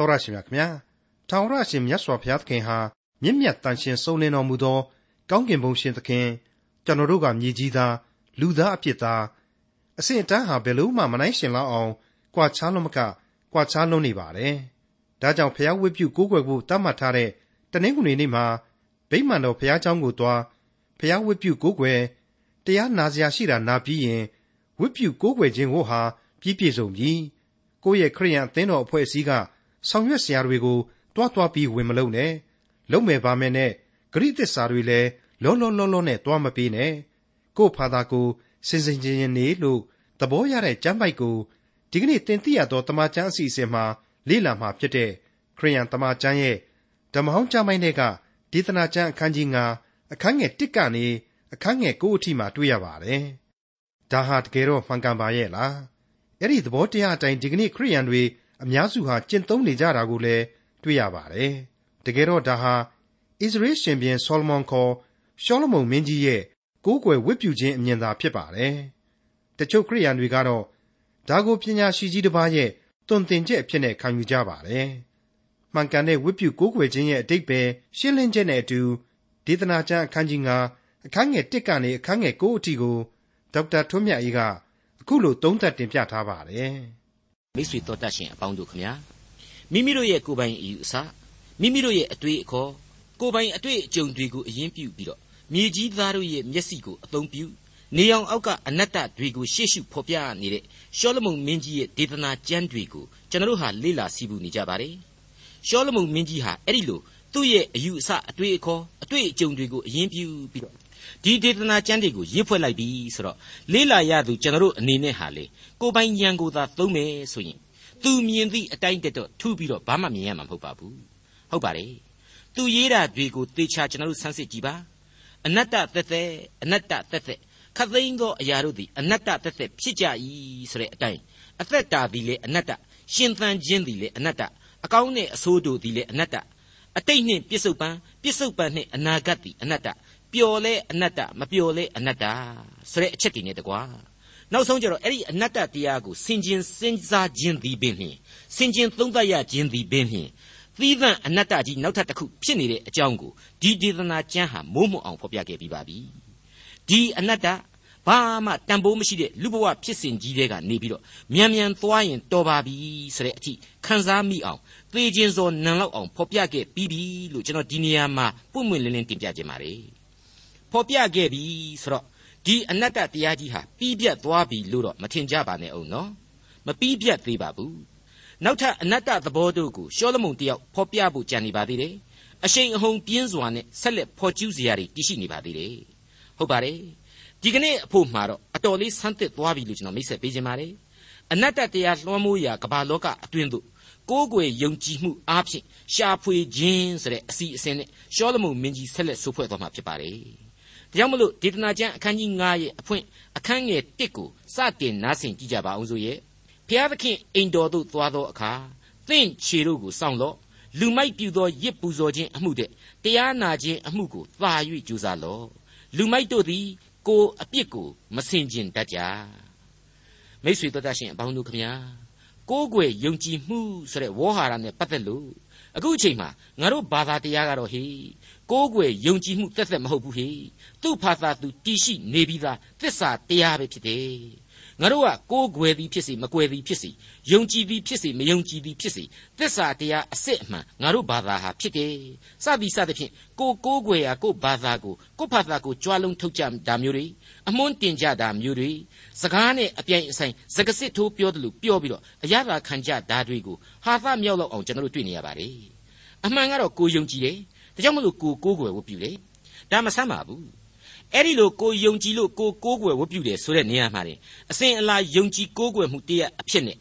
တော်ရရှိမြခင်ဗျာထာဝရရှင်မြတ်စွာဘုရားသခင်ဟာမြင့်မြတ်တန်ရှင်စုံလင်တော်မူသော ကောင်းကင်ဘုံရှင်သခင်ကျွန်တော်တို့ကမြေကြီးသားလူသားအဖြစ်သားအစဉ်အတန်းဟာဘယ်လို့မှမနိုင်ရှင်လောက်အောင်ကြွာချားလုံးမကကြွာချားလုံးနေပါတယ်ဒါကြောင့်ဘုရားဝိပုကိုးကွယ်ဖို့တတ်မှတ်ထားတဲ့တနင်္ဂနွေနေ့မှာဗိမာန်တော်ဘုရားကျောင်းကိုသွားဘုရားဝိပုကိုးကွယ်တရားနာစရာရှိတာနာပြီးရင်ဝိပုကိုးကွယ်ခြင်းကိုဟာပြည့်ပြည့်စုံပြီကိုယ့်ရဲ့ခရိယန်အသင်းတော်အဖွဲ့အစည်းက ဆောင်ရွက်စရာတွေကိုတွားတွားပြီးဝင်မလုံးနဲ့လုံးမယ်ပါမယ်နဲ့ဂရိသစ္စာတွေလည်းလောလောလောလောနဲ့တွားမပေးနဲ့ကို့ဖာသာကိုစင်စင်ချင်းချင်းနေလို့သဘောရတဲ့ကျမ်းပိုက်ကိုဒီကနေ့တင်ပြရသောတမန်ကျမ်းအစီအစဉ်မှာလေ့လာမှာဖြစ်တဲ့ခရိယန်တမန်ကျမ်းရဲ့ဓမ္မဟောင်းကျမ်းပိုင်းတွေကဒေသနာကျမ်းအခန်းကြီး9အခန်းငယ်1ကနေအခန်းငယ်9အထိမှာတွေ့ရပါတယ်။ဒါဟာတကယ်တော့မှန်ကန်ပါရဲ့လား။အဲ့ဒီသဘောတရားအတိုင်းဒီကနေ့ခရိယန်တွေ အများစုဟာကျင့်သုံးနေကြတာကိုလည်းတွေ့ရပါတယ်။တကယ်တော့ဒါဟာဣသရေလရှင်ဘုရင်ဆောလမွန်ခေါ်ရှောလမုန်မင်းကြီးရဲ့ကိုးကွယ်ဝတ်ပြုခြင်းအမြင်သာဖြစ်ပါတယ်။တချို့ခရိယန်တွေကတော့ဒါကိုပညာရှိကြီးတစ်ပါးရဲ့တွင်တင်ချက်အဖြစ်နဲ့ခံယူကြပါတယ်။မှန်ကန်တဲ့ဝတ်ပြုကိုးကွယ်ခြင်းရဲ့အတိတ်ပဲရှင်းလင်းချက်နဲ့အတူဒေသနာကျမ်းအခန်းကြီး9အခန်းငယ်1ကနေအခန်းငယ်9အထိကိုဒေါက်တာထွန်းမြတ်အေးကအခုလိုသုံးသပ်တင်ပြထားပါတယ်။ မိတ်ဆွေတော်တတ်ရှင်အပေါင်းတို့ခမညာမိမိတို့ရဲ့ကိုယ်ပိုင်အယူအဆမိမိတို့ရဲ့အတွေ့အခေါ်ကိုယ်ပိုင်အတွေ့အကြုံတွေကိုအရင်ပြုပြီးတော့မြေကြီးသားတို့ရဲ့မျက်စိကိုအသုံးပြုနေအောင်အောက်ကအနတ္တတွေကိုရှေ့ရှုဖော်ပြနေတဲ့ရှောလမုန်မင်းကြီးရဲ့ဒေသနာကျမ်းတွေကိုကျွန်တော်တို့ဟာလေ့လာစီးပူးနေကြပါတယ်ရှောလမုန်မင်းကြီးဟာအဲ့ဒီလိုသူ့ရဲ့အယူအဆအတွေ့အခေါ်အတွေ့အကြုံတွေကိုအရင်ပြုပြီးတော့ ဒီဒေသနာကျမ်းတွေကိုရေးဖွဲ့လိုက်ပြီဆိုတော့လေးလာရသူကျွန်တော်တို့အနေနဲ့ဟာလေကိုပိုင်ဉာဏ်ကိုသာသုံးမယ်ဆိုရင်သူမြင်သည့်အတိုင်းတက်တော့ထူပြီးတော့ဘာမှမြင်ရမှာမဟုတ်ပါဘူးဟုတ်ပါတယ်သူရေးတာတွေကိုသေချာကျွန်တော်တို့ဆန်းစစ်ကြည့်ပါအနတ္တသက်သက်အနတ္တသက်သက်ခသိန်းသောအရာတို့သည်အနတ္တသက်သက်ဖြစ်ကြ၏ဆိုတဲ့အတိုင်းအသက်တာသည်လေအနတ္တရှင်သန်ခြင်းသည်လေအနတ္တအကောင်းနဲ့အဆိုးတို့သည်လေအနတ္တအတိတ်နှင့်ပြစ္ဆုတ်ပံပြစ္ဆုတ်ပံနှင့်အနာဂတ်သည်အနတ္တ ပျော်လဲအနတ္တမပျော်လဲအနတ္တဆိုတဲ့အချက်တွေနဲ့တကွာနောက်ဆုံးကျတော့အဲ့ဒီအနတ္တတရားကိုဆင်ခြင်စဉ်းစားခြင်းသည်ပင်ဖြင့်ဆင်ခြင်သုံးသပ်ရခြင်းသည်ပင်ဖြင့်သီးသန့်အနတ္တကြီးနောက်ထပ်တစ်ခုဖြစ်နေတဲ့အကြောင်းကိုဒီဒေသနာကျမ်းဟာမိုးမွအောင်ဖော်ပြခဲ့ပြီးပါပြီဒီအနတ္တဘာမှတန်ဖိုးမရှိတဲ့လူဘဝဖြစ်စဉ်ကြီးတွေကနေပြီးတော့မြန်မြန်သွားရင်တော်ပါပြီဆိုတဲ့အထိခံစားမိအောင်သေခြင်းစောနံလောက်အောင်ဖော်ပြခဲ့ပြီးပြီလို့ကျွန်တော်ဒီနေရာမှာပွင့်ပွင့်လင်းလင်းတင်ပြခြင်းပါတယ် ဖော်ပြခဲ့ပြီဆိုတော့ဒီအနတ္တတရားကြီးဟာပြီးပြတ်သွားပြီလို့တော့မထင်ကြပါနဲ့အောင်နော်မပြီးပြတ်သေးပါဘူးနောက်ထပ်အနတ္တသဘောတို့ကိုရှောလမုန်တယောက်ဖော်ပြဖို့ကြံနေပါသေးတယ်အရှိန်အဟုန်ပြင်းစွာနဲ့ဆက်လက်ဖော်ကျူးစရာတွေတရှိနေပါသေးတယ်ဟုတ်ပါတယ်ဒီကနေ့အဖို့မှာတော့အတော်လေးဆန်းသစ်သွားပြီလို့ကျွန်တော်မိတ်ဆက်ပေးခြင်းပါတယ်အနတ္တတရားလွှမ်းမိုးရာကမ္ဘာလောကအတွင်းသို့ကိုးကွယ်ယုံကြည်မှုအားဖြင့်ရှာဖွေခြင်းဆိုတဲ့အစီအစဉ်နဲ့ရှောလမုန်မင်းကြီးဆက်လက်ဆိုးဖွဲ့သွားမှာဖြစ်ပါတယ် ဒါကြောင့်မလို့ဒေသနာကျမ်းအခန်းကြီး9ရဲ့အဖွင့်အခန်းငယ်1ကိုစတင်နားဆင်ကြည့်ကြပါအောင်ဆိုရဲ့ဖျားသခင်အိမ်တော်သို့သွားသောအခါသင်ခြေတို့ကိုစောင့်လော့လူမိုက်ပြူသောရစ်ပူဇော်ခြင်းအမှုတဲ့တရားနာခြင်းအမှုကိုသာ၍ကြိုးစားလော့လူမိုက်တို့သည်ကိုအပြစ်ကိုမဆင်ကျင်တတ်ကြမိတ်ဆွေတို့တတ်ရှင်အပေါင်းတို့ခမညာကိုးကွယ်ယုံကြည်မှုဆိုတဲ့ဝေါ်ဟာရနဲ့ပတ်သက်လို့အခုအချိန်မှာငါတို့ဘာသာတရားကတော့ဟေး ကိုးကွယ်ယုံကြည်မှုသက်သက်မဟုတ်ဘူးဟေးသူ့ဘာသာသူတည်ရှိနေပြီးသားသစ္စာတရားပဲဖြစ်တယ်ငါတို့ကကိုးကွယ်သည်ဖြစ်စေမကွယ်သည်ဖြစ်စေယုံကြည်သည်ဖြစ်စေမယုံကြည်သည်ဖြစ်စေသစ္စာတရားအစစ်အမှန်ငါတို့ဘာသာဟာဖြစ်တယ်စသည်စသဖြင့်ကိုကိုးကွယ်ရာကိုဘာသာကိုကိုဘာသာကိုကြွားလုံးထုတ်ကြတာမျိုးတွေအမွှန်းတင်ကြတာမျိုးတွေစကားနဲ့အပြိုင်အဆိုင်စကားစစ်ထိုးပြောတယ်လို့ပြောပြီးတော့အရသာခံကြတာတွေကိုဟာသမြောက်လောက်အောင်ကျွန်တော်တို့တွေ့နေရပါတယ်အမှန်ကတော့ကိုယုံကြည်တယ် ဒါကြောင့်မလို့ကိုကိုးကွယ်ဝတ်ပြုတယ်ဒါမဆမ်းပါဘူးအဲ့ဒီလိုကိုယုံကြည်လို့ကိုကိုးကွယ်ဝတ်ပြုတယ်ဆိုတဲ့နေရာမှာတင်အစဉ်အလာယုံကြည်ကိုးကွယ်မှုတရားအဖြစ်နဲ့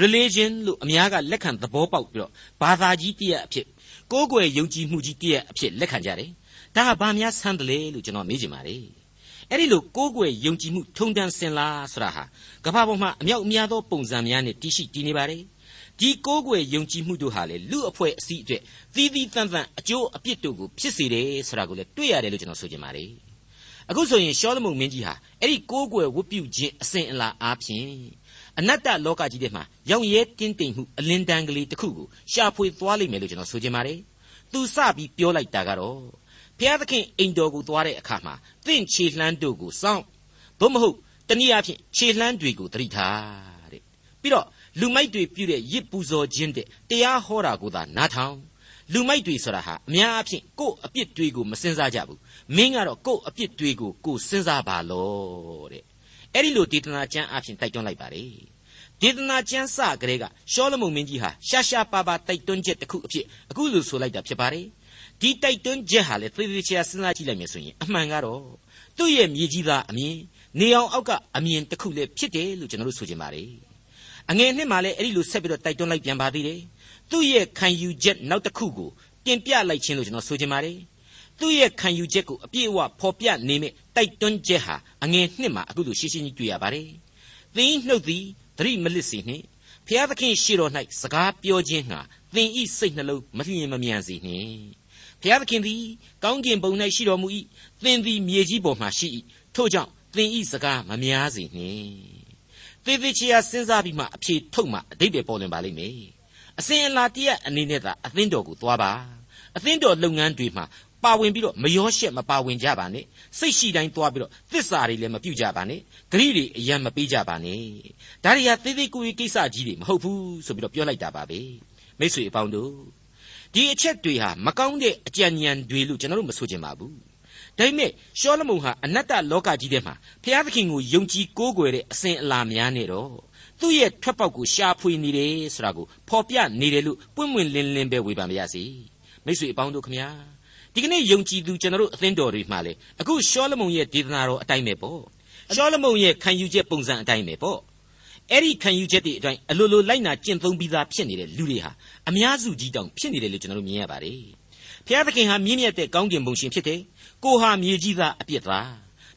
religion လို့အများကလက်ခံသဘောပေါက်ပြီးတော့ဘာသာကြီးတရားအဖြစ်ကိုးကွယ်ယုံကြည်မှုကြီးတရားအဖြစ်လက်ခံကြတယ်ဒါကဘာများဆန်းတယ်လဲလို့ကျွန်တော်မေးချင်ပါတယ်အဲ့ဒီလိုကိုးကွယ်ယုံကြည်မှုထုံတန်းစင်လားဆိုတာဟာကမ္ဘာပေါ်မှာအမြောက်အများသောပုံစံများနဲ့တည်ရှိတည်နေပါတယ် ဒီကိုးကွယ်ယုံကြည်မှုတို့ဟာလေလူအဖွဲ့အစည်းအတွက်သီးသီးသန့်သန့်အကျိုးအပြစ်တို့ကိုဖြစ်စေတယ်ဆိုတာကိုလည်းတွေ့ရတယ်လို့ကျွန်တော်ဆိုချင်ပါတယ်အခုဆိုရင်ရှောလမုန်မင်းကြီးဟာအဲ့ဒီကိုးကွယ်ဝတ်ပြုခြင်းအစဉ်အလာအားဖြင့်အနတ္တလောကကြီးထဲမှာရောင်ရဲတင်းတိမ်မှုအလင်းတန်းကလေးတစ်ခုကိုရှာဖွေသွားလိမ့်မယ်လို့ကျွန်တော်ဆိုချင်ပါတယ်သူစပြီးပြောလိုက်တာကတော့ဘုရားသခင်အိမ်တော်ကိုသွားတဲ့အခါမှာသင့်ခြေလှမ်းတို့ကိုစောင့်သို့မဟုတ်တနည်းအားဖြင့်ခြေလှမ်းတွေကိုသတိထားတဲ့ပြီးတော့ လူမိုက်တွေပြုတဲ့ရစ်ပူဇော်ခြင်းတဲ့တရားဟောတာကိုသာနားထောင်လူမိုက်တွေဆိုတာဟာအများအားဖြင့်ကိုယ့်အပြစ်တွေကိုမစင်စားကြဘူးမင်းကတော့ကိုယ့်အပြစ်တွေကိုကိုယ်စင်စားပါလို့တဲ့အဲ့ဒီလိုဒေသနာကျမ်းအဖြစ်တိုက်တွန်းလိုက်ပါလေဒေသနာကျမ်းစကလေးကရှောလမုန်မင်းကြီးဟာရှာရှာပါပါတိုက်တွန်းချက်တစ်ခုအဖြစ်အခုလိုဆိုလိုက်တာဖြစ်ပါတယ်ဒီတိုက်တွန်းချက်ဟာလေသေသေးချာစဉ်းစားကြည့်လိုက်မယ်ဆိုရင်အမှန်ကတော့သူ့ရဲ့မြေကြီးသားအမြင်နေအောင်အောက်ကအမြင်တစ်ခုလည်းဖြစ်တယ်လို့ကျွန်တော်တို့ဆိုချင်ပါတယ် အငယ်နှစ်မှာလည်းအဲ့ဒီလိုဆက်ပြီးတော့တိုက်တွန်းလိုက်ပြန်ပါသေးတယ်သူ့ရဲ့ခံယူချက်နောက်တစ်ခုကိုတင်ပြလိုက်ခြင်းလို့ကျွန်တော်ဆိုချင်ပါတယ်သူ့ရဲ့ခံယူချက်ကိုအပြည့်အဝဖော်ပြနေမဲ့တိုက်တွန်းချက်ဟာအငယ်နှစ်မှာအခုလိုရှင်းရှင်းကြီးတွေ့ရပါတယ်။သင်နှုတ်သည်သတိမလစ်စေနှင့်။ဖျားသခင်ရှေ့တော်၌စကားပြောခြင်းငှာသင်ဤစိတ်နှလုံးမလျင်မမြန်စေနှင့်။ဖျားသခင်သည်ကောင်းကင်ဘုံ၌ရှိတော်မူ၏။သင်သည်မြေကြီးပေါ်မှာရှိ၏။ထို့ကြောင့်သင်ဤစကားမများစေနှင့်။ သေသေးချာစဉ်းစားပြီးမှအဖြေထုတ်မှအတိတ်ပဲပေါ်လွင်ပါလိမ့်မယ်။အစဉ်အလာတရက်အနေနဲ့သာအသင်းတော်ကိုသွားပါ။အသင်းတော်လုပ်ငန်းတွေမှာပါဝင်ပြီးတော့မရောရှက်မပါဝင်ကြပါနဲ့စိတ်ရှိတိုင်းသွားပြီးတော့သစ္စာတွေလည်းမပြုတ်ကြပါနဲ့ဂရိတွေအယံမပေးကြပါနဲ့ဒါတွေဟာသေးသေးကိုယ်ကိစ္စကြီးတွေမဟုတ်ဘူးဆိုပြီးတော့ပြောလိုက်တာပါပဲမိတ်ဆွေအပေါင်းတို့ဒီအချက်တွေဟာမကောင်းတဲ့အကြံဉာဏ်တွေလို့ကျွန်တော်တို့မဆိုချင်ပါဘူး ဒါပေမဲ့ရှောလမုန်ဟာအနတ္တလောကကြီးထဲမှာဘုရားသခင်ကိုယုံကြည်ကိုးကွယ်တဲ့အစဉ်အလာများနေတော့သူ့ရဲ့ထွက်ပေါက်ကိုရှာဖွေနေတယ်ဆိုတာကိုဖော်ပြနေတယ်လို့ပွင့်ပွင့်လင်းလင်းပဲဝေဖန်ပါရစေမိတ်ဆွေအပေါင်းတို့ခမညာဒီကနေ့ယုံကြည်သူကျွန်တော်တို့အသင်းတော်တွေမှာလေအခုရှောလမုန်ရဲ့ဒေသနာတော်အတိုင်းပဲပေါ့ရှောလမုန်ရဲ့ခံယူချက်ပုံစံအတိုင်းပဲပေါ့အဲ့ဒီခံယူချက်တွေအတိုင်းအလိုလိုလိုက်နာကျင့်သုံးပြီးသားဖြစ်နေတဲ့လူတွေဟာအများစုကြီးတောင်ဖြစ်နေတယ်လို့ကျွန်တော်တို့မြင်ရပါတယ်ဖျားသခင်ဟာမြင့်မြတ်တဲ့ကောင်းကင်ဘုံရှင်ဖြစ်တယ် ကိုဟာမြေကြီးသားအပြစ်သား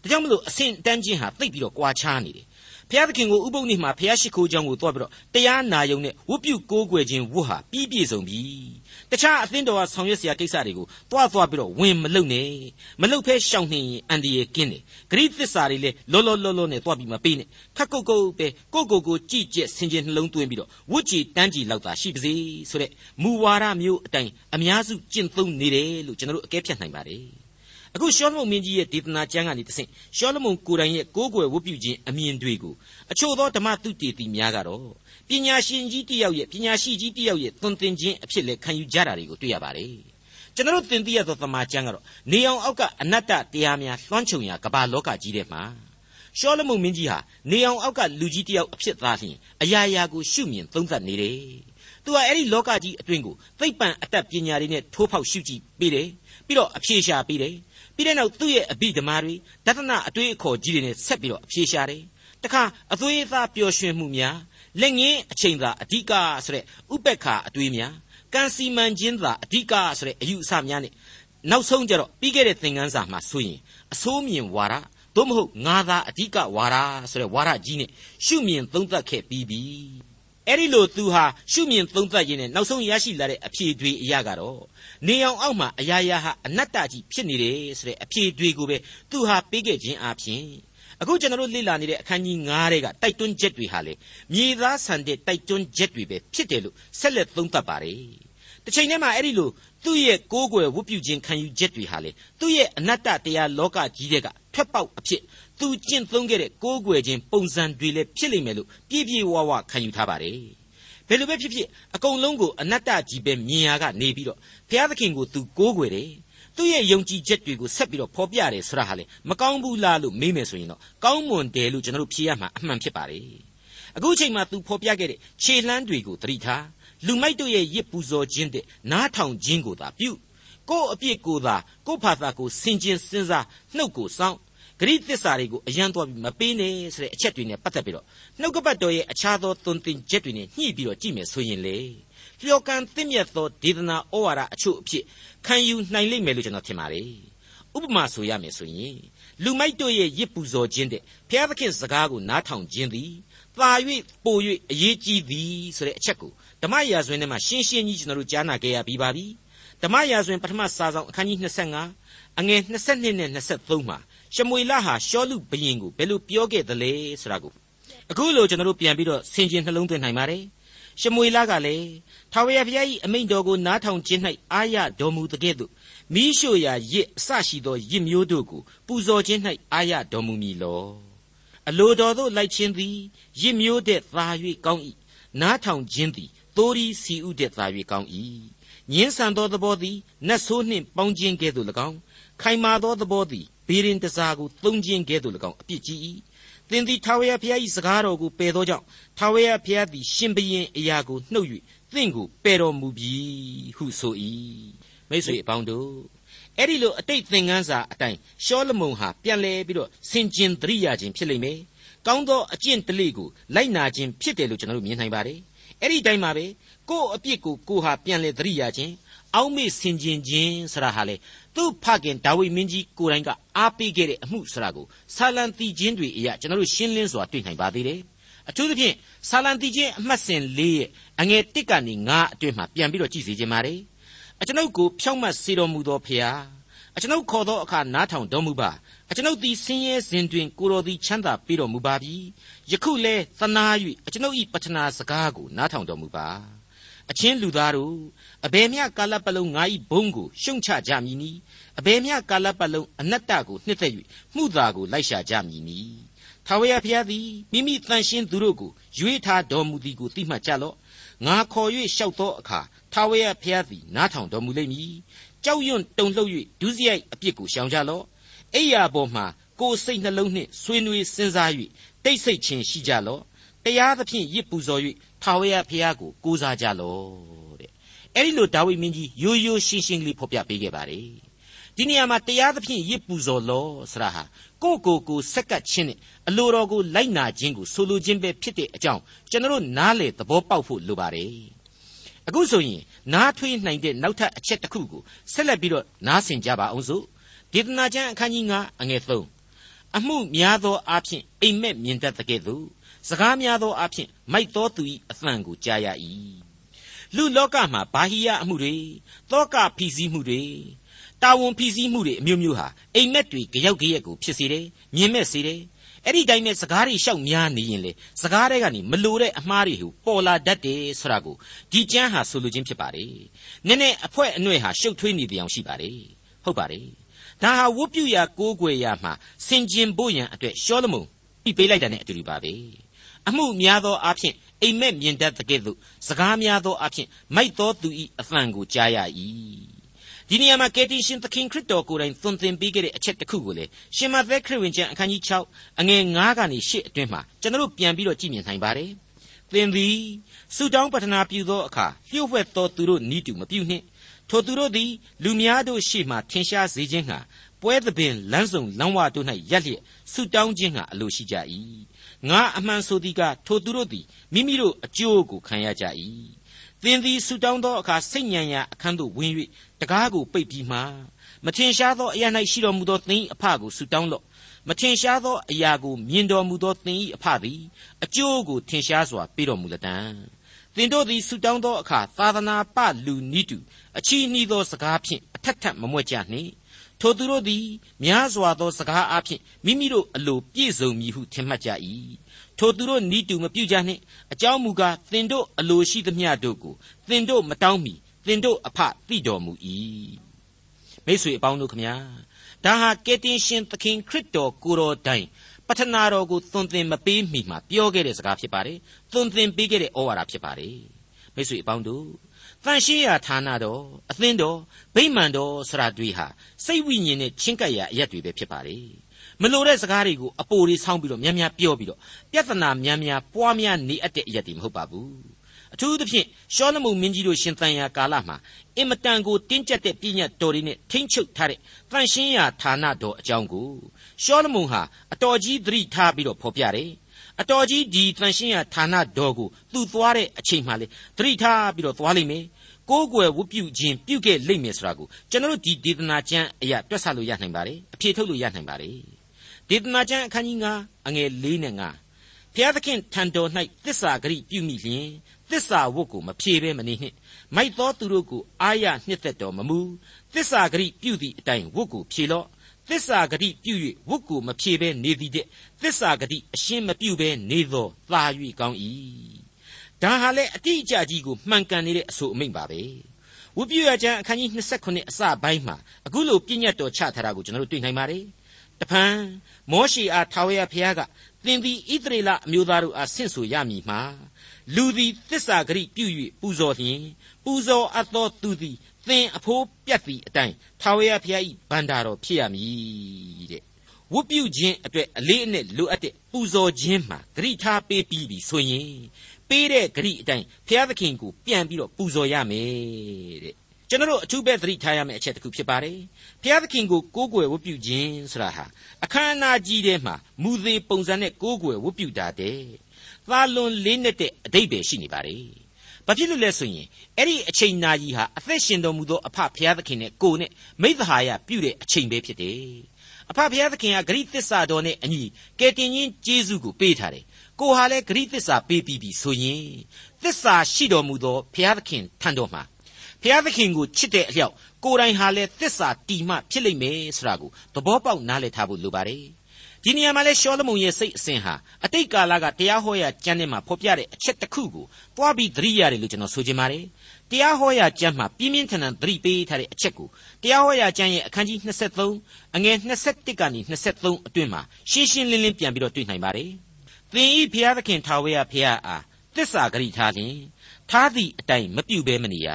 ဒါကြောင့်မလို့အဆင့်တန်းချင်းဟာသိပ်ပြီးတော့ကြွားချားနေတယ်ဘုရားသခင်ကိုဥပုံနေ့မှာဘုရားရှိခိုးကြောင်းကိုတွားပြီးတော့တရားနာယုံနဲ့ဝတ်ပြုကိုးကွယ်ခြင်းဝတ်ဟာပြီးပြည့်စုံပြီတခြားအသင်းတော်ကဆောင်ရွက်စရာကိစ္စတွေကိုတွားသွားပြီးတော့ဝင်မလုံနဲ့မလုံဖဲရှောင်နှင်ရင်အန်ဒီရဲ့ကင်းတယ်ဂရိသစ္စာတွေလည်းလောလောလောလောနဲ့တွားပြီးမပေးနဲ့ခက်ကုတ်ကုတ်ပဲကိုကိုကိုကြည်ကျက်ဆင်ခြင်နှလုံးသွင်းပြီးတော့ဝတ်ကြည်တန်းကြည်လောက်သာရှိပါစေဆိုတဲ့မူဝါဒမျိုးအတိုင်းအများစုကျင့်သုံးနေတယ်လို့ကျွန်တော်တို့အကဲဖြတ်နိုင်ပါတယ် အခုရှောလမုန်မင်းကြီးရဲ့ဒေသနာကျမ်းကနေတဆင့်ရှောလမုန်ကိုယ်တိုင်ရဲ့ကိုးကွယ်ဝတ်ပြုခြင်းအမြင်တွေကိုအချို့သောဓမ္မသုတေသီများကတော့ပညာရှင်ကြီးတယောက်ရဲ့ပညာရှိကြီးတယောက်ရဲ့သွန်သင်ခြင်းအဖြစ်လဲခံယူကြတာတွေကိုတွေ့ရပါတယ်ကျွန်တော်သင်သိရသောသမာကျမ်းကတော့နေအောင်အောက်ကအနတ္တတရားများလွှမ်းခြုံရာကမ္ဘာလောကကြီးထဲမှာရှောလမုန်မင်းကြီးဟာနေအောင်အောက်ကလူကြီးတယောက်အဖြစ်သားလျှင်အရာရာကိုရှုမြင်သုံးသပ်နေတယ်။သူကအဲ့ဒီလောကကြီးအတွင်းကိုသိပ္ပံအတတ်ပညာတွေနဲ့ထိုးဖောက်ရှုကြည့်ပြီးတယ်။ပြီးတော့အဖြေရှာပြီးတယ် ပြီးတဲ့နောက်သူ့ရဲ့အဘိဓမ္မာတွေဒသနအတွေးအခေါ်ကြီးတွေနဲ့ဆက်ပြီးတော့အဖြေရှာတယ်တခါအသွေးအသားပျော်ရွှင်မှုများလက်ငင်းအချိန်သာအဓိကဆိုတဲ့ဥပက္ခအတွေးများကံစီမံခြင်းသာအဓိကဆိုတဲ့အယူအဆများနဲ့နောက်ဆုံးကြတော့ပြီးခဲ့တဲ့သင်ခန်းစာမှာဆိုရင်အဆိုးမြင်ဝါဒသို့မဟုတ်ငါသာအဓိကဝါဒဆိုတဲ့ဝါဒကြီးနဲ့ရှုမြင်သုံးသပ်ခဲ့ပြီးပြီ အဲ့ဒီလိုသူဟာရှုမြင်သုံးသပ်ရင်းနဲ့နောက်ဆုံးရရှိလာတဲ့အဖြေတွေအရာကတော့နေအောင်အောက်မှာအရာရာဟာအနတ္တကြီးဖြစ်နေတယ်ဆိုတဲ့အဖြေတွေကိုပဲသူဟာပေးခဲ့ခြင်းအပြင်အခုကျွန်တော်တို့လေ့လာနေတဲ့အခန်းကြီး9ထဲကတိုက်တွန်းချက်တွေဟာလေမြေသားဆန်တဲ့တိုက်တွန်းချက်တွေပဲဖြစ်တယ်လို့ဆက်လက်သုံးသပ်ပါတယ်တစ်ချိန်တည်းမှာအဲ့ဒီလိုသူ့ရဲ့ကိုးကွယ်ဝတ်ပြုခြင်းခံယူချက်တွေဟာလေသူ့ရဲ့အနတ္တတရားလောကကြီးတဲ့ကထွက်ပေါက်အဖြစ် သူကျင့်သုံးခဲ့တဲ့ကိုးကွယ်ခြင်းပုံစံတွေလည်းဖြစ်လိမ့်မယ်လို့ပြည့်ပြည့်ဝဝခံယူထားပါတယ်ဘယ်လိုပဲဖြစ်ဖြစ်အကုန်လုံးကိုအနတ္တကြီးပဲမြင်ရကနေပြီးတော့ဘုရားသခင်ကိုသူကိုးကွယ်တယ်သူ့ရဲ့ယုံကြည်ချက်တွေကိုဆက်ပြီးတော့ဖော်ပြတယ်ဆိုတာဟာလေမကောင်းဘူးလားလို့မေးမယ်ဆိုရင်တော့ကောင်းမွန်တယ်လို့ကျွန်တော်တို့ဖြေရမှာအမှန်ဖြစ်ပါတယ်အခုချိန်မှာသူဖော်ပြခဲ့တဲ့ခြေလှမ်းတွေကိုသတိထားလူမိုက်တို့ရဲ့ရစ်ပူဇော်ခြင်းတဲ့နားထောင်ခြင်းကိုသာပြုကိုယ့်အပြစ်ကိုသာကိုယ့်ဘာသာကိုဆင်ခြင်စဉ်းစားနှုတ်ကိုစောင့် ဂရိသစ္စာတွေကိုအယံသွားပြီးမပေးနဲ့ဆိုတဲ့အချက်တွေနဲ့ပတ်သက်ပြီးတော့နှုတ်ကပတ်တော်ရဲ့အခြားသောသွန်သင်ချက်တွေနဲ့ညှိပြီးတော့ကြည့်မယ်ဆိုရင်လေလျော်ကန်သင့်မြတ်သောဒေသနာဩဝါဒအချို့အဖြစ်ခံယူနိုင်လိမ့်မယ်လို့ကျွန်တော်ထင်ပါတယ်ဥပမာဆိုရမယ်ဆိုရင်လူမိုက်တို့ရဲ့ရစ်ပူဇော်ခြင်းတဲ့ဘုရားသခင်စကားကိုနားထောင်ခြင်းသည်သာ၍ပို၍အရေးကြီးသည်ဆိုတဲ့အချက်ကိုဓမ္မရာဇဝင်ထဲမှာရှင်းရှင်းကြီးကျွန်တော်တို့ကြားနာခဲ့ရပြီးပါပြီဓမ္မရာဇဝင်ပထမစာဆောင်အခန်းကြီး25အငယ်22နဲ့23မှာ ရှမွေလဟာရှောလုဘရင်ကိုဘယ်လိုပြောခဲ့သလဲဆိုတာကိုအခုလိုကျွန်တော်တို့ပြန်ပြီးတော့ဆင်ခြင်နှလုံးသွင်းနိုင်ပါတယ်ရှမွေလကလည်းထာဝရဘုရား၏အမိန့်တော်ကိုနားထောင်ခြင်း၌အာရတော်မူတဲ့ကဲ့သို့မိရှုရာရစ်အစရှိသောရစ်မျိုးတို့ကိုပူဇော်ခြင်း၌အာရတော်မူမည်လောအလိုတော်သို့လိုက်ခြင်းသည်ရစ်မျိုးတဲ့သာ၍ကောင်း၏နားထောင်ခြင်းသည်သိုးရီစီဥတဲ့သာ၍ကောင်း၏ညင်းဆန်သောသဘောသည်နတ်ဆိုးနှင့်ပေါင်းခြင်းကဲ့သို့၎င်းခိုင်မာသောသဘောသည် ဘေရင်တစားကိုသုံးခြင်းကဲ့သို့၎င်းအပြစ်ကြီး၏သင်သည်ထာဝရဘုရား၏စကားတော်ကိုပယ်သောကြောင့်ထာဝရဘုရားသည်ရှင်ဘရင်အရာကိုနှုတ်၍သင်ကိုပယ်တော်မူပြီဟုဆို၏မိတ်ဆွေအပေါင်းတို့အဲ့ဒီလိုအတိတ်သင်ခန်းစာအတိုင်းရှောလမုန်ဟာပြန်လဲပြီးတော့ဆင်ကျင်သတိရခြင်းဖြစ်လိမ့်မယ်ကောင်းသောအကျင့်တလေကိုလိုက်နာခြင်းဖြစ်တယ်လို့ကျွန်တော်တို့မြင်နိုင်ပါတယ်အဲ့ဒီတိုင်းမှာပဲကိုယ့်အပြစ်ကိုကိုဟာပြန်လဲသတိရခြင်း အောက်မေ့ဆင်ခြင်ခြင်းဆရာဟာလေသူ့ဖခင်ဒါဝိမင်းကြီးကိုယ်တိုင်ကအားပေးခဲ့တဲ့အမှုဆရာကိုဆာလံတီချင်းတွေအရာကျွန်တော်တို့ရှင်းလင်းစွာတွေ့နိုင်ပါသေးတယ်အထူးသဖြင့်ဆာလံတီချင်းအမှတ်စဉ်၄ရဲ့အငယ်၁ကနေ၅အတွင်းမှာပြန်ပြီးတော့ကြည့်စီခြင်းပါတယ်အကျွန်ုပ်ကိုဖြောင့်မတ်စေတော်မူသောဖျားအကျွန်ုပ်ခေါ်သောအခါနားထောင်တော်မူပါအကျွန်ုပ်သည်ဆင်းရဲစဉ်တွင်ကိုတော်သည်ချမ်းသာပေးတော်မူပါပြီယခုလဲသနာ၍အကျွန်ုပ်၏ပတနာစကားကိုနားထောင်တော်မူပါ အချင်းလူသားတို့အဘယ်မျှကာလပတ်လုံးငါ၏ဘုန်းကိုရှုံချကြမည်နီအဘယ်မျှကာလပတ်လုံးအနတ္တကိုနှစ်သက်၍မှုသာကိုလိုက်ရှာကြမည်နီထာဝရဘုရားသည်မိမိတန်ရှင်းသူတို့ကိုရွေးထားတော်မူသည်ကိုသိမှတ်ကြလော့ငါခေါ်၍လျှောက်သောအခါထာဝရဘုရားသည်နားထောင်တော်မူလိမ့်မည်ကြောက်ရွံ့တုန်လှုပ်၍ဒုစရိုက်အပြစ်ကိုရှောင်ကြလော့အိယာပေါ်မှာကိုယ်စိတ်နှလုံးနှင့်ဆွေးနွေးစဉ်းစား၍တိတ်ဆိတ်ခြင်းရှိကြလော့တရားသဖြင့်ရစ်ပူဇော်၍ ထာဝရဘုရားကိုကိုးစားကြလော့တဲ့အဲ့ဒီလိုဒါဝိမင်းကြီးရိုးရိုးရှင်းရှင်းလေးဖော်ပြပေးခဲ့ပါတယ်ဒီနေရာမှာတရားသဖြင့်ရစ်ပူဇော်လော့ဆရာဟာကိုကိုကိုစက်ကပ်ခြင်းနဲ့အလိုတော်ကိုလိုက်နာခြင်းကိုဆိုလိုခြင်းပဲဖြစ်တဲ့အကြောင်းကျွန်တော်နားလေသဘောပေါက်ဖို့လိုပါတယ်အခုဆိုရင်နားထွေးနိုင်တဲ့နောက်ထပ်အချက်တစ်ခုကိုဆက်လက်ပြီးတော့နားဆင်ကြပါအောင်စို့ဒေသနာကျမ်းအခန်းကြီး9အငယ်3အမှုများသောအားဖြင့်အိမ်မက်မြင်တတ်တဲ့ကဲ့သို့ စကားများသောအားဖြင့်မိုက်သောသူ၏အသံကိုကြားရ၏လူလောကမှာဘာဟိယအမှုတွေတောကဖိစီးမှုတွေတာဝန်ဖိစီးမှုတွေအမျိုးမျိုးဟာအိမ်မက်တွေကြောက်ကြရက်ကိုဖြစ်စေတယ်မြင်မဲ့စေတယ်အဲ့ဒီတိုင်းနဲ့စကားတွေရှောက်များနေရင်လေစကားတွေကနေမလိုတဲ့အမှားတွေဟူပေါ်လာတတ်တယ်ဆိုတာကိုဒီကျမ်းဟာဆိုလိုခြင်းဖြစ်ပါတယ်နည်းနည်းအဖွဲအနှွဲ့ဟာရှုပ်ထွေးနေတဲ့အကြောင်းရှိပါတယ်ဟုတ်ပါတယ်ဒါဟာဝတ်ပြုရာကိုးကွယ်ရာမှာစင်ကျင်ဖို့ရန်အတွက်ရှောလမုန်ပြပေးလိုက်တာနဲ့အတူတူပါပဲ အမှုများသောအားဖြင့်အိမ်မက်မြင်တတ်တဲ့ကဲ့သို့စကားများသောအားဖြင့်မိုက်သောသူ၏အသံကိုကြားရ၏ဒီနေရာမှာကယ်တင်ရှင်သခင်ခရစ်တော်ကိုယ်တိုင်သွန်သင်ပေးခဲ့တဲ့အချက်တစ်ခုကိုလေရှင်မသက်ခရစ်ဝင်ကျမ်းအခန်းကြီး6အငယ်9ကနေ10အတွင်းမှာကျွန်တော်ပြန်ပြီးတော့ကြည့်မြင်နိုင်ပါတယ်သင်သည်ဆုတောင်းပတနာပြုသောအခါလျှို့ဝှက်သောသူတို့နီးတူမပြုနှင့်ထိုသူတို့သည်လူများတို့ရှေ့မှထင်ရှားစေခြင်းဟာပွဲသဘင်လမ်းဆောင်လမ်းဝတို့၌ရက်လျက်ဆုတောင်းခြင်းဟာအလိုရှိကြ၏ ငါအမှန်ဆိုသည်ကထိုသူတို့သည်မိမိတို့အကျိုးကိုခံရကြ၏သင်သည်ဆုတောင်းသောအခါစိတ်ညံရာအခန်းသို့ဝင်၍တကားကိုပိတ်ပြီးမှမထင်ရှားသောအရာ၌ရှိတော်မူသောသင်၏အဖကိုဆုတောင်းလော့မထင်ရှားသောအရာကိုမြင်တော်မူသောသင်၏အဖသည်အကျိုးကိုထင်ရှားစွာပေးတော်မူလတံသင်တို့သည်ဆုတောင်းသောအခါသာသနာပလူနိတုအချီးနှီးသောစကားဖြင့်အထက်ထပ်မမွက်ကြနှင့် ထိုသူတို့သည် များစွာသောစကားအားဖြင့်မိမိတို့အလိုပြည့်စုံမည်ဟုထင်မှတ်ကြ၏ထိုသူတို့နီးတူမပြုကြနှင့်အကြောင်းမူကားသင်တို့အလိုရှိသမျှတို့ကိုသင်တို့မတောင်းမီသင်တို့အဖသိတော်မူ၏မိတ်ဆွေအပေါင်းတို့ခမညာဒါဟာကယ်တင်ရှင်သခင်ခရစ်တော်ကိုတော်တိုင်ပထနာတော်ကိုသွန်သင်မပေးမီမှာပြောခဲ့တဲ့စကားဖြစ်ပါတယ်သွန်သင်ပေးခဲ့တဲ့ဩဝါဒဖြစ်ပါတယ်မိတ်ဆွေအပေါင်းတို့ တန်ရှင်းရာဌာနတော်အသင်းတော်ဗိမာန်တော်ဆရာတွေဟာစိတ်ဝိညာဉ်နဲ့ချင်းကပ်ရာအရက်တွေပဲဖြစ်ပါလေမလိုတဲ့စကားတွေကိုအပိုတွေဆောင်းပြီးတော့များများပြောပြီးတော့ပြဿနာများများပွားများနေအပ်တဲ့အရက်တွေမဟုတ်ပါဘူးအထူးသဖြင့်ရှောလမုန်မင်းကြီးတို့ရှင်သန်ရာကာလမှာအင်မတန်ကိုတင်းကျပ်တဲ့ပြည့်ညတ်တော်တွေနဲ့ထိမ့်ချုပ်ထားတဲ့တန်ရှင်းရာဌာနတော်အကြောင်းကိုရှောလမုန်ဟာအတော်ကြီးသတိထားပြီးတော့ဖော်ပြတယ် အတော်ကြီးဒီတန်ရှင်းရဌာနတော်ကိုသူသွားတဲ့အချိန်မှလေသတိထားပြီးတော့သွားလိမ့်မယ်ကိုးကွယ်ဝတ်ပြုခြင်းပြုခဲ့လိမ့်မယ်ဆိုတာကိုကျွန်တော်တို့ဒီဒေသနာကျမ်းအရာတွက်ဆလို့ရနိုင်ပါတယ်အဖြေထုတ်လို့ရနိုင်ပါတယ်ဒေသနာကျမ်းအခန်းကြီး9အငယ်၄နဲ့9ဘုရားသခင်ထံတော်၌သစ္စာဂရိပြုမိလျင်သစ္စာဝတ်ကိုမဖြေဘဲမနေနှင့်မိုက်သောသူတို့ကိုအာရနှစ်သက်တော်မမူသစ္စာဂရိပြုသည့်အတိုင်းဝတ်ကိုဖြေလော့ သစ္စာဂတိပြု၍ဝတ်ကိုမဖြေဘဲနေသည်တဲ့သစ္စာဂတိအရှင်းမပြုဘဲနေသောသာ၍ကောင်း၏ဒါဟာလေအတိအကျကြီးကိုမှန်ကန်နေတဲ့အဆိုအမိန့်ပါပဲဝတ်ပြုရကျမ်းအခန်းကြီး29အစပိုင်းမှာအခုလိုပြည့်ညတ်တော်ချထားတာကိုကျွန်တော်တို့တွေ့နိုင်ပါတယ်တဖန်မောရှိအားထာဝရဘုရားကသင်သည်ဣသရေလအမျိုးသားတို့အားဆင့်ဆိုရမည်မှာ လူသည်သစ္စာဂရိပြု၍ပူဇော်လျင်ပူဇော်အပ်သောသူသည်သင်အဖိုးပြတ်သည့်အတိုင်းထာဝရဘုရား၏ဗန္တာတော်ဖြစ်ရမည်တဲ့ဝတ်ပြုခြင်းအတွက်အလေးအနက်လိုအပ်တဲ့ပူဇော်ခြင်းမှာဂရိထားပေးပြီးပြီဆိုရင်ပေးတဲ့ဂရိအတိုင်းဘုရားသခင်ကိုပြန်ပြီးတော့ပူဇော်ရမယ်တဲ့ကျွန်တော်တို့အထူးပဲသတိထားရမယ့်အချက်တစ်ခုဖြစ်ပါတယ်ဘုရားသခင်ကိုကိုးကွယ်ဝတ်ပြုခြင်းဆိုတာဟာအခမ်းအနားကြီးထဲမှာမူသေးပုံစံနဲ့ကိုးကွယ်ဝတ်ပြုတာတဲ့ သာလွန်လေးနဲ့တဲ့အတိတ်ပဲရှိနေပါတယ်ဘာဖြစ်လို့လဲဆိုရင်အဲ့ဒီအချိန်နာကြီးဟာအသက်ရှင်တော်မူသောအဖဘုရားသခင်နဲ့ကိုနဲ့မိသဟာယပြုတဲ့အချိန်ပဲဖြစ်တယ်အဖဘုရားသခင်ကဂရိသစ္စာတော်နဲ့အညီကယ်တင်ရှင်ဂျေဇုကိုပေးထားတယ်ကိုဟာလည်းဂရိသစ္စာပေးပြီးပြီဆိုရင်သစ္စာရှိတော်မူသောဘုရားသခင်ထံတော်မှာဘုရားသခင်ကိုချစ်တဲ့အလျောက်ကိုယ်တိုင်ဟာလည်းသစ္စာတီမှဖြစ်လိမ့်မယ်ဆိုတာကိုသဘောပေါက်နားလည်ထားဖို့လိုပါတယ် ဒီနေရာမှာလဲရှောလမုန်ရဲ့စိတ်အစဉ်ဟာအတိတ်ကာလကတရားဟောရာကျမ်းထဲမှာဖော်ပြတဲ့အချက်တစ်ခုကိုတွားပြီးသတိရတယ်လို့ကျွန်တော်ဆိုချင်ပါတယ်တရားဟောရာကျမ်းမှာပြင်းပြင်းထန်ထန်သတိပေးထားတဲ့အချက်ကိုတရားဟောရာကျမ်းရဲ့အခန်းကြီး23အငယ်21ကနေ23အတွင်းမှာရှင်းရှင်းလင်းလင်းပြန်ပြီးတော့တွေ့နိုင်ပါတယ်သင်ဤဘုရားသခင်ထာဝရဘုရားအားသစ္စာဂရိထားလျင်ထားသည့်အတိုင်းမပြုတ်ဘဲမနေရ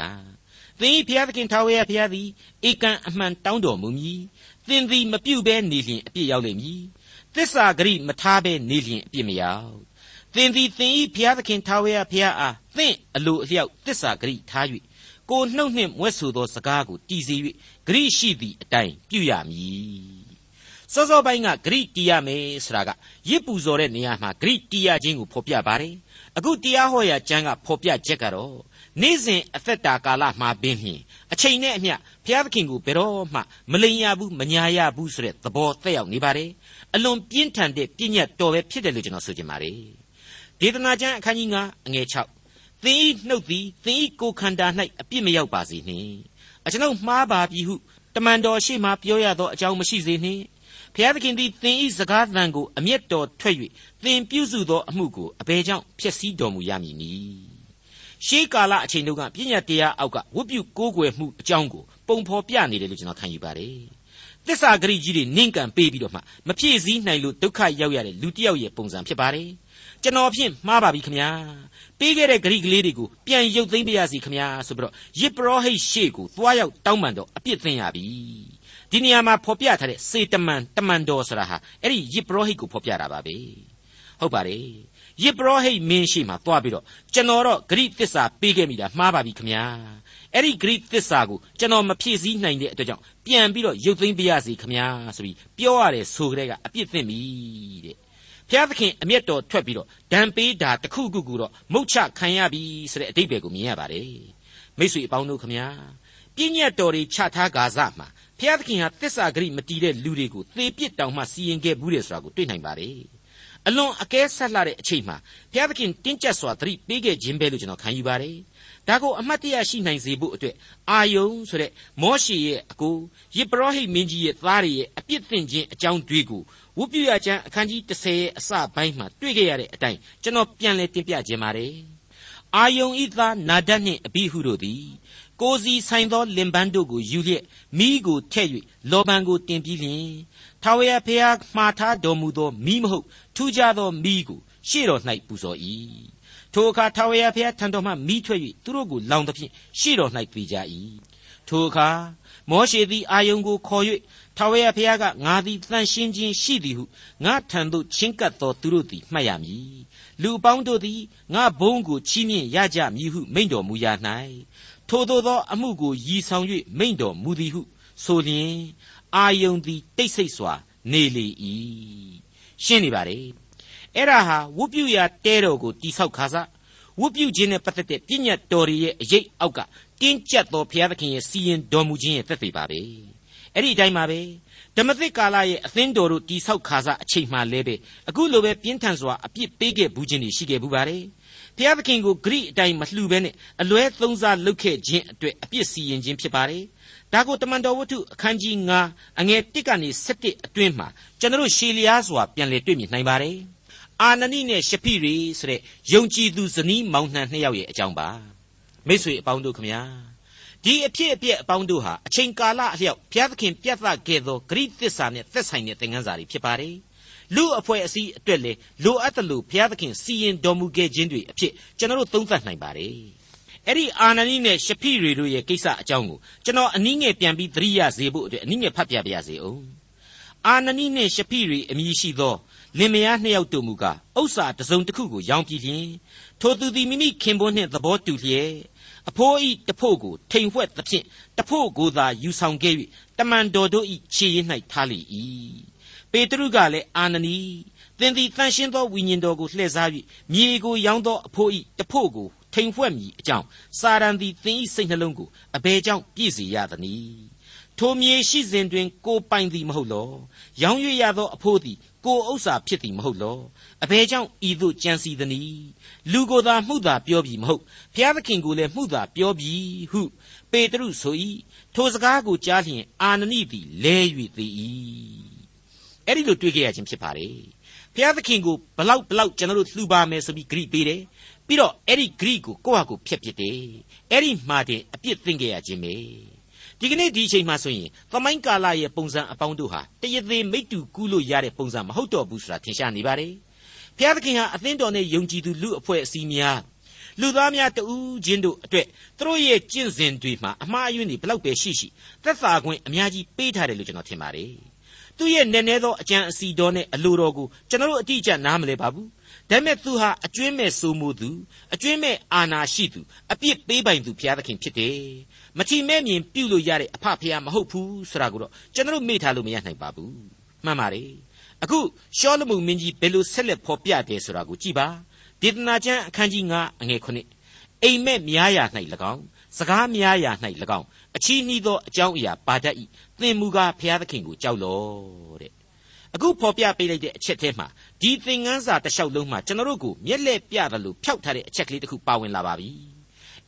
သင်ဤဘုရားသခင်ထာဝရဘုရားသည်ဧကံအမှန်တောင်းတော်မူမည်သင်သည်မပြုတ်ဘဲနေလျင်အပြစ်ရောက်လိမ့်မည် သစ္စာဂရိမထားဘဲနေလျင်အပြစ်မရောက်သင်သည်သင်ဤဘုရားသခင်ထာဝရဘုရားအားသင်အလိုအလျောက်သစ္စာဂရိထား၍ကိုနှုတ်နှင့်မွဲ့ဆိုသောစကားကိုတည်စေ၍ဂရိရှိသည့်အတိုင်းပြုရမည်စောစောပိုင်းကဂရိတီးရမယ်ဆိုတာကရစ်ပူဇော်တဲ့နေရာမှာဂရိတီးရခြင်းကိုဖော်ပြပါတယ်အခုတရားဟောရာကျမ်းကဖော်ပြချက်ကတော့နေ့စဉ်အသက်တာကာလမှာပင်ဖြင့်အချိန်နဲ့အမျှဘုရားသခင်ကိုဘယ်တော့မှမလိမ်ရဘူးမညာရဘူးဆိုတဲ့သဘောသက်ရောက်နေပါတယ် အလွန်ပြင်းထန်တဲ့ပြည့်ညတ်တော်ပဲဖြစ်တယ်လို့ကျွန်တော်ဆိုချင်ပါတယ်ဒေသနာကျမ်းအခန်းကြီး9အငယ်6သင်ဤနှုတ်သည်သင်ဤကိုယ်ခန္ဓာ၌အပြစ်မရောက်ပါစေနှင့်အကျွန်ုပ်မှားပါပြီဟုတမန်တော်ရှေ့မှပြောရသောအကြောင်းမရှိစေနှင့်ဘုရားသခင်သည်သင်ဤစကားသံကိုအမျက်တော်ထွက်၍သင်ပြုစုသောအမှုကိုအဘယ်ကြောင့်ဖျက်ဆီးတော်မူရမည်နည်းရှေးကာလအချိန်တုန်းကပြည့်ညတ်တရားအောက်ကဝတ်ပြုကိုးကွယ်မှုအကြောင်းကိုပုံဖော်ပြနေတယ်လို့ကျွန်တော်ခံယူပါတယ် သစ္စာဂရိကြီးတွေနင့်ကန်ပေးပြီးတော့မှမဖြည့်ဆည်းနိုင်လို့ဒုက္ခရောက်ရတဲ့လူတစ်ယောက်ရဲ့ပုံစံဖြစ်ပါတယ်ကျွန်တော်ဖြင့်မှားပါပြီခမညာပေးခဲ့တဲ့ဂရိကလေးတွေကိုပြန်ရုပ်သိမ်းပြရစီခမညာဆိုပြီးတော့ယစ်ပရောဟိတ်ရှေ့ကိုသွားရောက်တောင်းပန်တော့အပြစ်သင်ရပြီဒီနေရာမှာဖော်ပြထားတဲ့စေတမန်တမန်တော်ဆိုတာဟာအဲ့ဒီယစ်ပရောဟိတ်ကိုဖော်ပြတာပါပဲဟုတ်ပါတယ် ယစ်ပရောဟိတ်မင်းရှိမှသွားပြီးတော့ကျွန်တော်တော့ဂရိသစ္စာပေးခဲ့မိတာမှားပါပြီခမညာအဲ့ဒီဂရိသစ္စာကိုကျွန်တော်မဖြည့်ဆည်းနိုင်တဲ့အတွက်ကြောင့်ပြန်ပြီးတော့ရုပ်သိမ်းပြရစီခမညာဆိုပြီးပြောရတယ်ဆိုကြတဲ့ကအပြစ်သင့်ပြီတဲ့ဘုရားသခင်အမျက်တော်ထွက်ပြီးတော့ဒံပေးတာတစ်ခုခုခုတော့မုတ်ချခံရပြီဆိုတဲ့အတိတ်ပဲကိုမြင်ရပါတယ်မိတ်ဆွေအပေါင်းတို့ခမညာပြည့်ညတ်တော်တွေချထားကာစမှာဘုရားသခင်ဟာသစ္စာဂရိမတီးတဲ့လူတွေကိုသေပစ်တောင်မှစီရင်ခဲ့ဘူးတယ်ဆိုတာကိုတွေ့နိုင်ပါတယ် အလွန်အကဲဆက်လာတဲ့အချိန်မှာဘုရားသခင်တင်းကျပ်စွာသတိပေးခဲ့ခြင်းပဲလို့ကျွန်တော်ခံယူပါတယ်။ဒါကိုအမှတ်တရရှိနိုင်စေဖို့အတွက်အာယုံဆိုတဲ့မောရှေရဲ့အကိုယေဘရဟိမင်းကြီးရဲ့သားတွေရဲ့အပြစ်သင်ခြင်းအကြောင်းတွေကိုဝုပြရကျမ်းအခန်းကြီး30ရဲ့အစပိုင်းမှာတွေ့ခဲ့ရတဲ့အတိုင်းကျွန်တော်ပြန်လည်တင်ပြခြင်းပါတယ်။အာယုံဤသားနာဒတ်နှင့်အဘိဟုတို့သည်ကိုစီဆိုင်သောလင်ပန်းတို့ကိုယူလျက်မိကိုထည့်၍လောဘံကိုတင်ပြီးလျင် ထာဝရဘုရားမှားထားတော်မူသောမိမဟုတ်ထူးခြားသောမိကိုရှေ့တော်၌ပူဇော်၏ထိုအခါထာဝရဘုရားထံတော်မှမိထွက်၍သူတို့ကိုလောင်သဖြင့်ရှေ့တော်၌ပြေကြ၏ထိုအခါမောရှေသည်အာယုန်ကိုခေါ်၍ထာဝရဘုရားကငါသည်တန်ရှင်းခြင်းရှိသည်ဟုငါထံသို့ချင်းကပ်သောသူတို့သည်မှတ်ရမည်လူအပေါင်းတို့သည်ငါဘုန်းကိုချီးမြှင့်ရကြမည်ဟုမိန့်တော်မူရ၌ထိုသို့သောအမှုကိုရည်ဆောင်၍မိန့်တော်မူသည်ဟုဆိုလျင် အာယုန်သည်တိတ်ဆိတ်စွာနေလေ၏ရှင်းနေပါလေအဲ့ဒါဟာဝုပြုရာတဲတော်ကိုတိဆောက်ခါစားဝုပြုခြင်းနဲ့ပတ်သက်တဲ့ပြည့်ညတ်တော်ရဲ့အရေးအောက်ကတင်းကျပ်သောဘုရားသခင်ရဲ့စီရင်တော်မူခြင်းရဲ့သက်သေပါပဲအဲ့ဒီအတိုင်းပါပဲဓမ္မသစ်ကာလရဲ့အသင်းတော်တို့တိဆောက်ခါစားအချိန်မှလဲပဲအခုလိုပဲပြင်းထန်စွာအပြစ်ပေးခဲ့ဘူးခြင်းတွေရှိခဲ့ဘူးပါတယ်ဒဖျားသခင်ကိုဂရိအတိုင်းမလှူဘဲနဲ့အလွဲသုံးစားလုပ်ခဲ့ခြင်းအတွက်အပြစ်စီရင်ခြင်းဖြစ်ပါတယ် ဒါကိုတမန်တော်ဝတ္ထုအခန်းကြီး9အငယ်1ကနေ7အတွင်းမှာကျွန်တော်ရှေလျားစွာပြန်လည်တွေ့မြင်နိုင်ပါတယ်အာနနိနဲ့ရှဖိရိဆိုတဲ့ယုံကြည်သူဇနီးမောင်နှံနှစ်ယောက်ရဲ့အကြောင်းပါမိတ်ဆွေအပေါင်းတို့ခမညာဒီအဖြစ်အပျက်အပေါင်းတို့ဟာအချိန်ကာလအလျောက်ဘုရားသခင်ပြတ်သားခဲ့သောဂရိသစ္စာနဲ့သက်ဆိုင်တဲ့သင်ခန်းစာတွေဖြစ်ပါတယ်လူအဖွဲ့အစည်းအတွက်လေလိုအပ်တယ်လို့ဘုရားသခင်စီရင်တော်မူခဲ့ခြင်းတွေအဖြစ်ကျွန်တော်တို့သုံးသပ်နိုင်ပါတယ် အဲ့ဒီအာနနိနဲ့ရှဖိရိတို့ရဲ့ကိစ္စအကြောင်းကိုကျွန်တော်အနည်းငယ်ပြန်ပြီးသတိရစေဖို့အတွက်အနည်းငယ်ဖတ်ပြပါရစေအောင်အာနနိနဲ့ရှဖိရိအမည်ရှိသောလင်မယားနှစ်ယောက်တို့မူကားဥစ္စာတစ်စုံတစ်ခုကိုရောင်းပြီးလျင်ထိုသူသည်မိမိခင်ပွန်းနှင့်သဘောတူလျက်အဖိုးဤတဖို့ကိုထိန်ဝှက်သဖြင့်တဖို့ကိုသာယူဆောင်ခဲ့၍တမန်တော်တို့ဤခြေရင်း၌ထားလေ၏ပေတရုကလည်းအာနနီသင်သည်တန်ရှင်းသောဝိညာဉ်တော်ကိုလှည့်စား၍မြေကိုရောင်းသောအဖိုးဤတဖို့ကို ထိန်ဝှက်မိအကြောင်းစာရန်သည်သင်ဤစိတ်နှလုံးကိုအဘယ်ကြောင့်ပြည့်စေရသနည်းထိုမြေရှိစဉ်တွင် ကိုပိုင်သည်မဟုတ်လောရောင်းရရသောအဖိုးသည်ကိုဥစ္စာဖြစ်သည်မဟုတ်လောအဘယ်ကြောင့်ဤသို့ကြံစီသနည်းလူကိုယ်သာမှုသာပြောပြီမဟုတ်ဘုရားသခင်ကိုလည်းမှုသာပြောပြီဟုပေတရုဆို၏ထိုစကားကိုကြားလျင်အာနနိသည်လဲ၍သည်၏အဲ့ဒီလိုတွေ့ကြရခြင်းဖြစ်ပါလေ ဘုရားသခင်ကိုဘလောက်ဘလောက်ကျွန်တော်တို့လှူပါမယ်ဆိုပြီးဂရိပေးတယ်ပြီးတော့အဲ့ဒီဂရိကိုကိုယ့်ဟာကိုဖျက်ပစ်တယ်အဲ့ဒီမှာတင်အပြစ်သင်ကြရခြင်းပဲဒီကနေ့ဒီအချိန်မှဆိုရင်သမိုင်းကာလရဲ့ပုံစံအပေါင်းတို့ဟာတရသေးမိတ္တူကူးလို့ရတဲ့ပုံစံမဟုတ်တော့ဘူးဆိုတာထင်ရှားနေပါတယ်ဘုရားသခင်ဟာအသင်းတော်နဲ့ယုံကြည်သူလူအဖွဲ့အစည်းများလူသားများတဦးချင်းတို့အတွက်သူတို့ရဲ့ကျင့်စဉ်တွေမှာအမှားအယွင်းတွေဘလောက်ပဲရှိရှိသက်သာခွင့်အများကြီးပေးထားတယ်လို့ကျွန်တော်ထင်ပါတယ် သူ့ရဲ့နည်းနည်းသောအကြံအစီတော်နဲ့အလိုတော်ကိုကျွန်တော်တို့အတိအကျနားမလဲပါဘူးဒါပေမဲ့သူဟာအကျွင်းမဲ့ဆိုမှုသူအကျွင်းမဲ့အာနာရှိသူအပြစ်ပေးပိုင်သူဘုရားသခင်ဖြစ်တယ်မထီမဲ့မြင်ပြုလို့ရတဲ့အဖဖရားမဟုတ်ဘူးဆိုတာကိုတော့ကျွန်တော်မေ့ထားလို့မရနိုင်ပါဘူးမှန်ပါတယ်အခုရှောလမုန်မင်းကြီးဘယ်လိုဆက်လက်ဖော်ပြတယ်ဆိုတာကိုကြည်ပါဒေသနာကျမ်းအခန်းကြီး9အငယ်9အိမ်မက်များရာ၌၎င်း စကားများရာ၌၎င်းအချီးနှီးသောအကြောင်းအရာပါတတ်၏သင်မူကားဘုရားသခင်ကိုကြောက်လောတဲ့အခုဖော်ပြပေးလိုက်တဲ့အချက်ထဲမှာဒီသင်ခန်းစာတစ်လျှောက်လုံးမှာကျွန်တော်တို့ကိုမျက်လှည့်ပြတယ်လို့ဖျောက်ထားတဲ့အချက်ကလေးတစ်ခုပါဝင်လာပါပြီ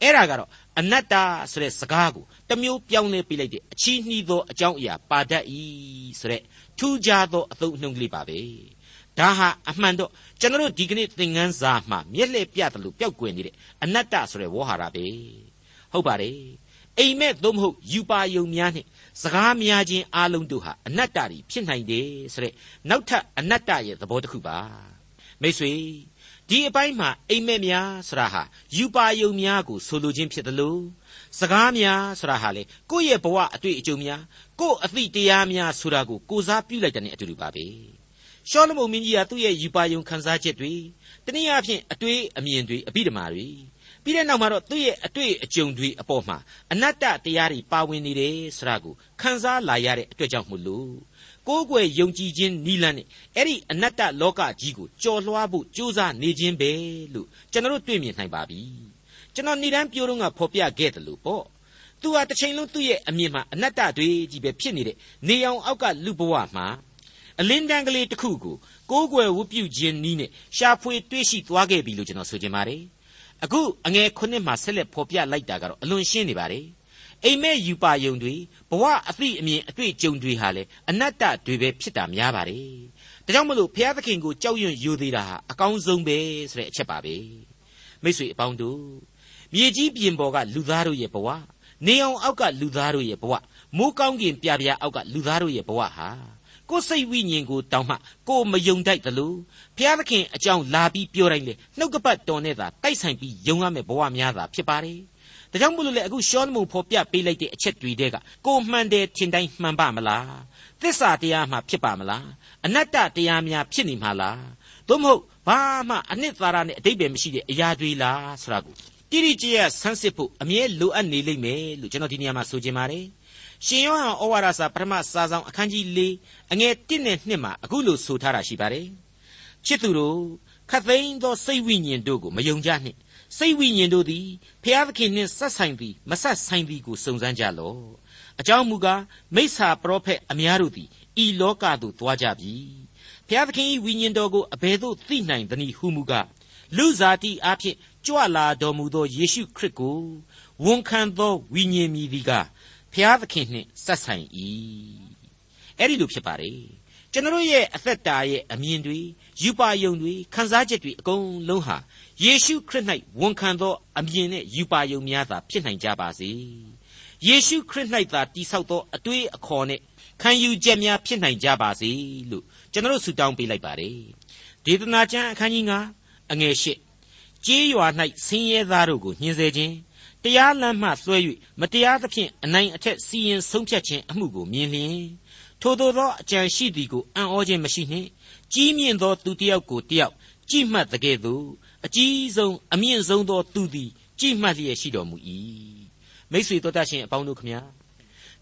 အဲ့ဒါကတော့အနတ္တဆိုတဲ့စကားကိုတမျိုးပြောင်းလဲပေးလိုက်တဲ့အချီးနှီးသောအကြောင်းအရာပါတတ်၏ဆိုတဲ့ထူးခြားသောအသုံးအနှုန်းကလေးပါပဲဒါဟာအမှန်တော့ကျွန်တော်တို့ဒီကနေ့သင်ခန်းစာမှာမျက်လှည့်ပြတယ်လို့ပျောက်ကွယ်နေတဲ့အနတ္တဆိုတဲ့ဝေါ်ဟာရပဲ ဟုတ်ပါတယ်အိမ်မက်သို့မဟုတ်ယူပါယုံများနဲ့စကားများခြင်းအလုံးတို့ဟာအနတ္တတွေဖြစ်နိုင်တယ်ဆိုတဲ့နောက်ထပ်အနတ္တရဲ့သဘောတစ်ခုပါမိတ်ဆွေဒီအပိုင်းမှာအိမ်မက်များဆိုတာဟာယူပါယုံများကိုဆိုလိုခြင်းဖြစ်တယ်လို့စကားများဆိုတာဟာလေကိုယ့်ရဲ့ဘဝအတွေ့အကြုံများကိုယ့်အသည့်တရားများဆိုတာကိုကိုစားပြုလိုက်တဲ့အတူတူပါပဲရှောလမုန်မင်းကြီးကသူ့ရဲ့ယူပါယုံခံစားချက်တွေတနည်းအားဖြင့်အတွေ့အမြင်တွေအဘိဓမ္မာတွေ ပြီးတဲ့နောက်မှာတော့သူ့ရဲ့အတွေ့အကြုံတွေအပေါ်မှာအနတ္တတရားတွေပါဝင်နေတယ်ဆိုတာကိုခံစားလာရတဲ့အတွက်ကြောင့်မို့လို့ကိုးကွယ်ယုံကြည်ခြင်းနိလန်းနဲ့အဲ့ဒီအနတ္တလောကကြီးကိုကြော်လွှားဖို့ကြိုးစားနေခြင်းပဲလို့ကျွန်တော်တို့တွေ့မြင်နိုင်ပါပြီကျွန်တော်ဏိဒန်းပြိုးတော့ကဖော်ပြခဲ့တယ်လို့ပေါ့သူဟာတစ်ချိန်လုံးသူ့ရဲ့အမြင်မှာအနတ္တတွေကြီးပဲဖြစ်နေတဲ့နေအောင်အောက်ကလူဘဝမှာအလင်းတန်းကလေးတစ်ခုကိုကိုးကွယ်ဝတ်ပြုခြင်းနီးနဲ့ရှာဖွေတွေ့ရှိသွားခဲ့ပြီလို့ကျွန်တော်ဆိုချင်ပါတယ် အခုအငယ်ခုနှစ်မှာဆက်လက်ဖော်ပြလိုက်တာကတော့အလွန်ရှင်းနေပါတယ်အိမ်မက်ယူပါယုံတွေဘဝအသည့်အမြင်အတွေ့အကြုံတွေဟာလေအနတ္တတွေပဲဖြစ်တာများပါတယ်ဒါကြောင့်မလို့ဘုရားသခင်ကိုကြောက်ရွံ့ယိုသေးတာဟာအကောင်းဆုံးပဲဆိုတဲ့အချက်ပါပဲမိတ်ဆွေအပေါင်းတို့မြေကြီးပြင်ပေါ်ကလူသားတို့ရဲ့ဘဝနေအောင်အောက်ကလူသားတို့ရဲ့ဘဝမိုးကောင်းကင်ပြပြအောက်ကလူသားတို့ရဲ့ဘဝဟာ ကိုယ်စိတ်ဝိညာဉ်ကိုတောင်းမှကိုယ်မယုံတတ်သလိုဘုရားသခင်အကြောင်းလာပြီးပြောတိုင်းလေနှုတ်ကပတ်တော်နဲ့သာတိုက်ဆိုင်ပြီးယုံရမယ့်ဘဝများသာဖြစ်ပါတယ်။ဒါကြောင့်မို့လို့လေအခုရှောလမုန်ဖော်ပြပေးလိုက်တဲ့အချက်တွေတဲကကိုမှန်တယ်ထင်တိုင်းမှန်ပါမလား။သစ္စာတရားမှဖြစ်ပါမလား။အနတ္တတရားများဖြစ်နေမှာလား။သို့မဟုတ်ဘာမှအနှစ်သာရနဲ့အတိတ်ပဲမရှိတဲ့အရာတွေလားဆိုတာကိုတိတိကျကျဆန်းစစ်ဖို့အမြဲလိုအပ်နေလိမ့်မယ်လို့ကျွန်တော်ဒီနေရာမှာဆိုချင်ပါတယ်။ ရှင်ယောဟန်ဩဝါဒစာပထမစာဆောင်အခန်းကြီး၄အငယ်1နဲ့2မှာအခုလိုဆိုထားတာရှိပါတယ်ချစ်သူတို့ခတ်သိမ်းသောစိတ်ဝိညာဉ်တို့ကိုမယုံကြနှင့်စိတ်ဝိညာဉ်တို့သည်ဖျားသခင်နှင့်ဆက်ဆိုင်သည်မဆက်ဆိုင်သည်ကိုစုံစမ်းကြလော့အကြောင်းမူကားမိစ္ဆာပရောဖက်အများတို့သည်ဤလောကသို့သွားကြပြီဖျားသခင်၏ဝိညာဉ်တော်ကိုအဘယ်သို့သိနိုင်သနည်းဟုမူကားလူစားတိအဖြစ်ကြွလာတော်မူသောယေရှုခရစ်ကိုဝန်ခံသောဝိညာဉ်မည်ဒီက ဖျားသခင်နှင့်ဆက်ဆိုင်၏အဲ့ဒီလိုဖြစ်ပါတယ်ကျွန်တော်ရဲ့အသက်တာရဲ့အမြင်တွေယူပါယုံတွေခံစားချက်တွေအကုန်လုံးဟာယေရှုခရစ်၌ဝန်ခံသောအမြင်နဲ့ယူပါယုံများသာဖြစ်နိုင်ကြပါစေယေရှုခရစ်၌သာတိဆောက်သောအတွေးအခေါ်နဲ့ခံယူချက်များဖြစ်နိုင်ကြပါစေလို့ကျွန်တော်ဆုတောင်းပေးလိုက်ပါတယ်ဒေသနာကျမ်းအခန်းကြီး9အငယ်၈ကြေးရွာ၌ဆင်းရဲသားတို့ကိုညှင်းဆဲခြင်း တရားလမ်းမှလွှဲ၍မတရားသဖြင့်အနိုင်အထက်စီရင်ဆုံးဖြတ်ခြင်းအမှုကိုမြင်လျင်ထိုသို့သောအကြံရှိသည်ကိုအံ့ဩခြင်းမရှိနှင့်ကြီးမြင့်သောသူတစ်ယောက်ကိုတယောက်ကြည်မှတ်တဲ့ကဲ့သို့အကြီးဆုံးအမြင့်ဆုံးသောသူသည်ကြည်မှတ်လျက်ရှိတော်မူ၏မိတ်ဆွေတို့တတ်ရှင်အပေါင်းတို့ခမညာ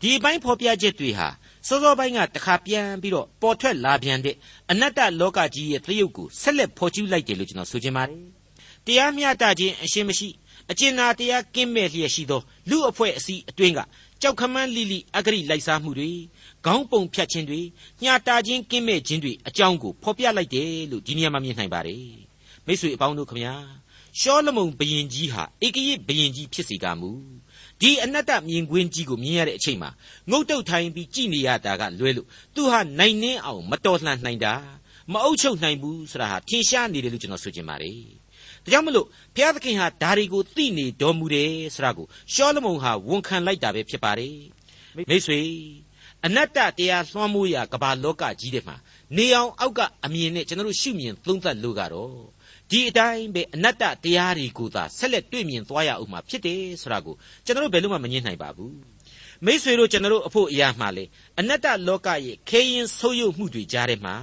ဒီအပိုင်းဖော်ပြချက်တွေဟာစောစောပိုင်းကတခါပြန်ပြီးတော့ပေါ်ထွက်လာပြန်တဲ့အနတ္တလောကကြီးရဲ့သရုပ်ကိုဆက်လက်ဖော်ကျူးလိုက်တယ်လို့ကျွန်တော်ဆိုချင်ပါတယ်တရားမျှတခြင်းအရှင်းမရှိ အကျဉ်းသာတရားကင်းမဲ့လျက်ရှိသောလူအဖွဲ့အစည်းအတွင်းကကြောက်ခမန်းလိလိအဂရိလိုက်စားမှုတွေခေါင်းပုံဖြတ်ခြင်းတွေညှာတာခြင်းကင်းမဲ့ခြင်းတွေအကြောင်းကိုဖော်ပြလိုက်တယ်လို့ဒီနေရာမှာမြင်နိုင်ပါတယ်မိတ်ဆွေအပေါင်းတို့ခမညာရှောလမုန်ဘယင်ကြီးဟာဧကရစ်ဘယင်ကြီးဖြစ်စီကမူဒီအနတ္တမြင်ကွင်းကြီးကိုမြင်ရတဲ့အချိန်မှာငုတ်တုတ်ထိုင်ပြီးကြည်နေရတာကလွဲလို့သူဟာနိုင်နှင်းအောင်မတော်လှန်နိုင်တာမအုပ်ချုပ်နိုင်ဘူးဆိုတာဟာထင်ရှားနေတယ်လို့ကျွန်တော်ဆိုချင်ပါတယ် ဒါကြောင့်မလို့ဘုရားသခင်ဟာဒါတွေကိုသိနေတော်မူတယ်ဆိုတာကိုရှောလမုန်ဟာဝန်ခံလိုက်တာပဲဖြစ်ပါတယ်မိတ်ဆွေအနတ္တတရားလွှမ်းမိုးရာကမ္ဘာလောကကြီးတဲ့မှာနေအောင်အောက်ကအမြင်နဲ့ကျွန်တော်တို့ရှုမြင်သုံးသပ်လို့ကတော့ဒီအတိုင်းပဲအနတ္တတရားတွေကိုသာဆက်လက်တွေ့မြင်သွားရအောင်မှာဖြစ်တယ်ဆိုတာကိုကျွန်တော်တို့ဘယ်လို့မှမငြင်းနိုင်ပါဘူးမိษွေတို့ကျွန်တော်တို့အဖို့အရာမှလေအနတ္တလောကရဲ့ခဲရင်ဆိုးရုပ်မှုတွေကြားထဲမှာ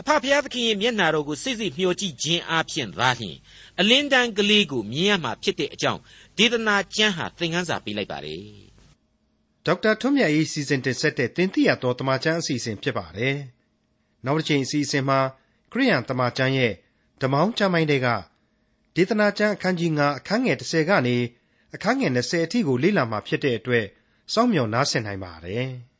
အဖဖျားသခင်ရဲ့မျက်နာတော်ကိုစိတ်စိတ်မျှော်ကြည့်ခြင်းအပြင်သာလျှင်အလင်းတန်းကလေးကိုမြင်ရမှာဖြစ်တဲ့အကြောင်းဒေသနာကျမ်းဟာသင်ခန်းစာပေးလိုက်ပါတယ်ဒေါက်တာထွန်းမြတ်ရေးစီစဉ်တင်ဆက်တဲ့တင်ပြတော်တမချန်းအစီအစဉ်ဖြစ်ပါတယ်နောက်တစ်ချိန်အစီအစဉ်မှာခရိယန်တမချန်းရဲ့ဓမောင်းကျမ်းပိုင်းတွေကဒေသနာကျမ်းအခန်းကြီး9အခန်းငယ်10ကနေအခန်းငယ်20အထိကိုလေ့လာမှာဖြစ်တဲ့အတွက်စောင့်မျှော်နားဆင်နိုင်ပါတယ်။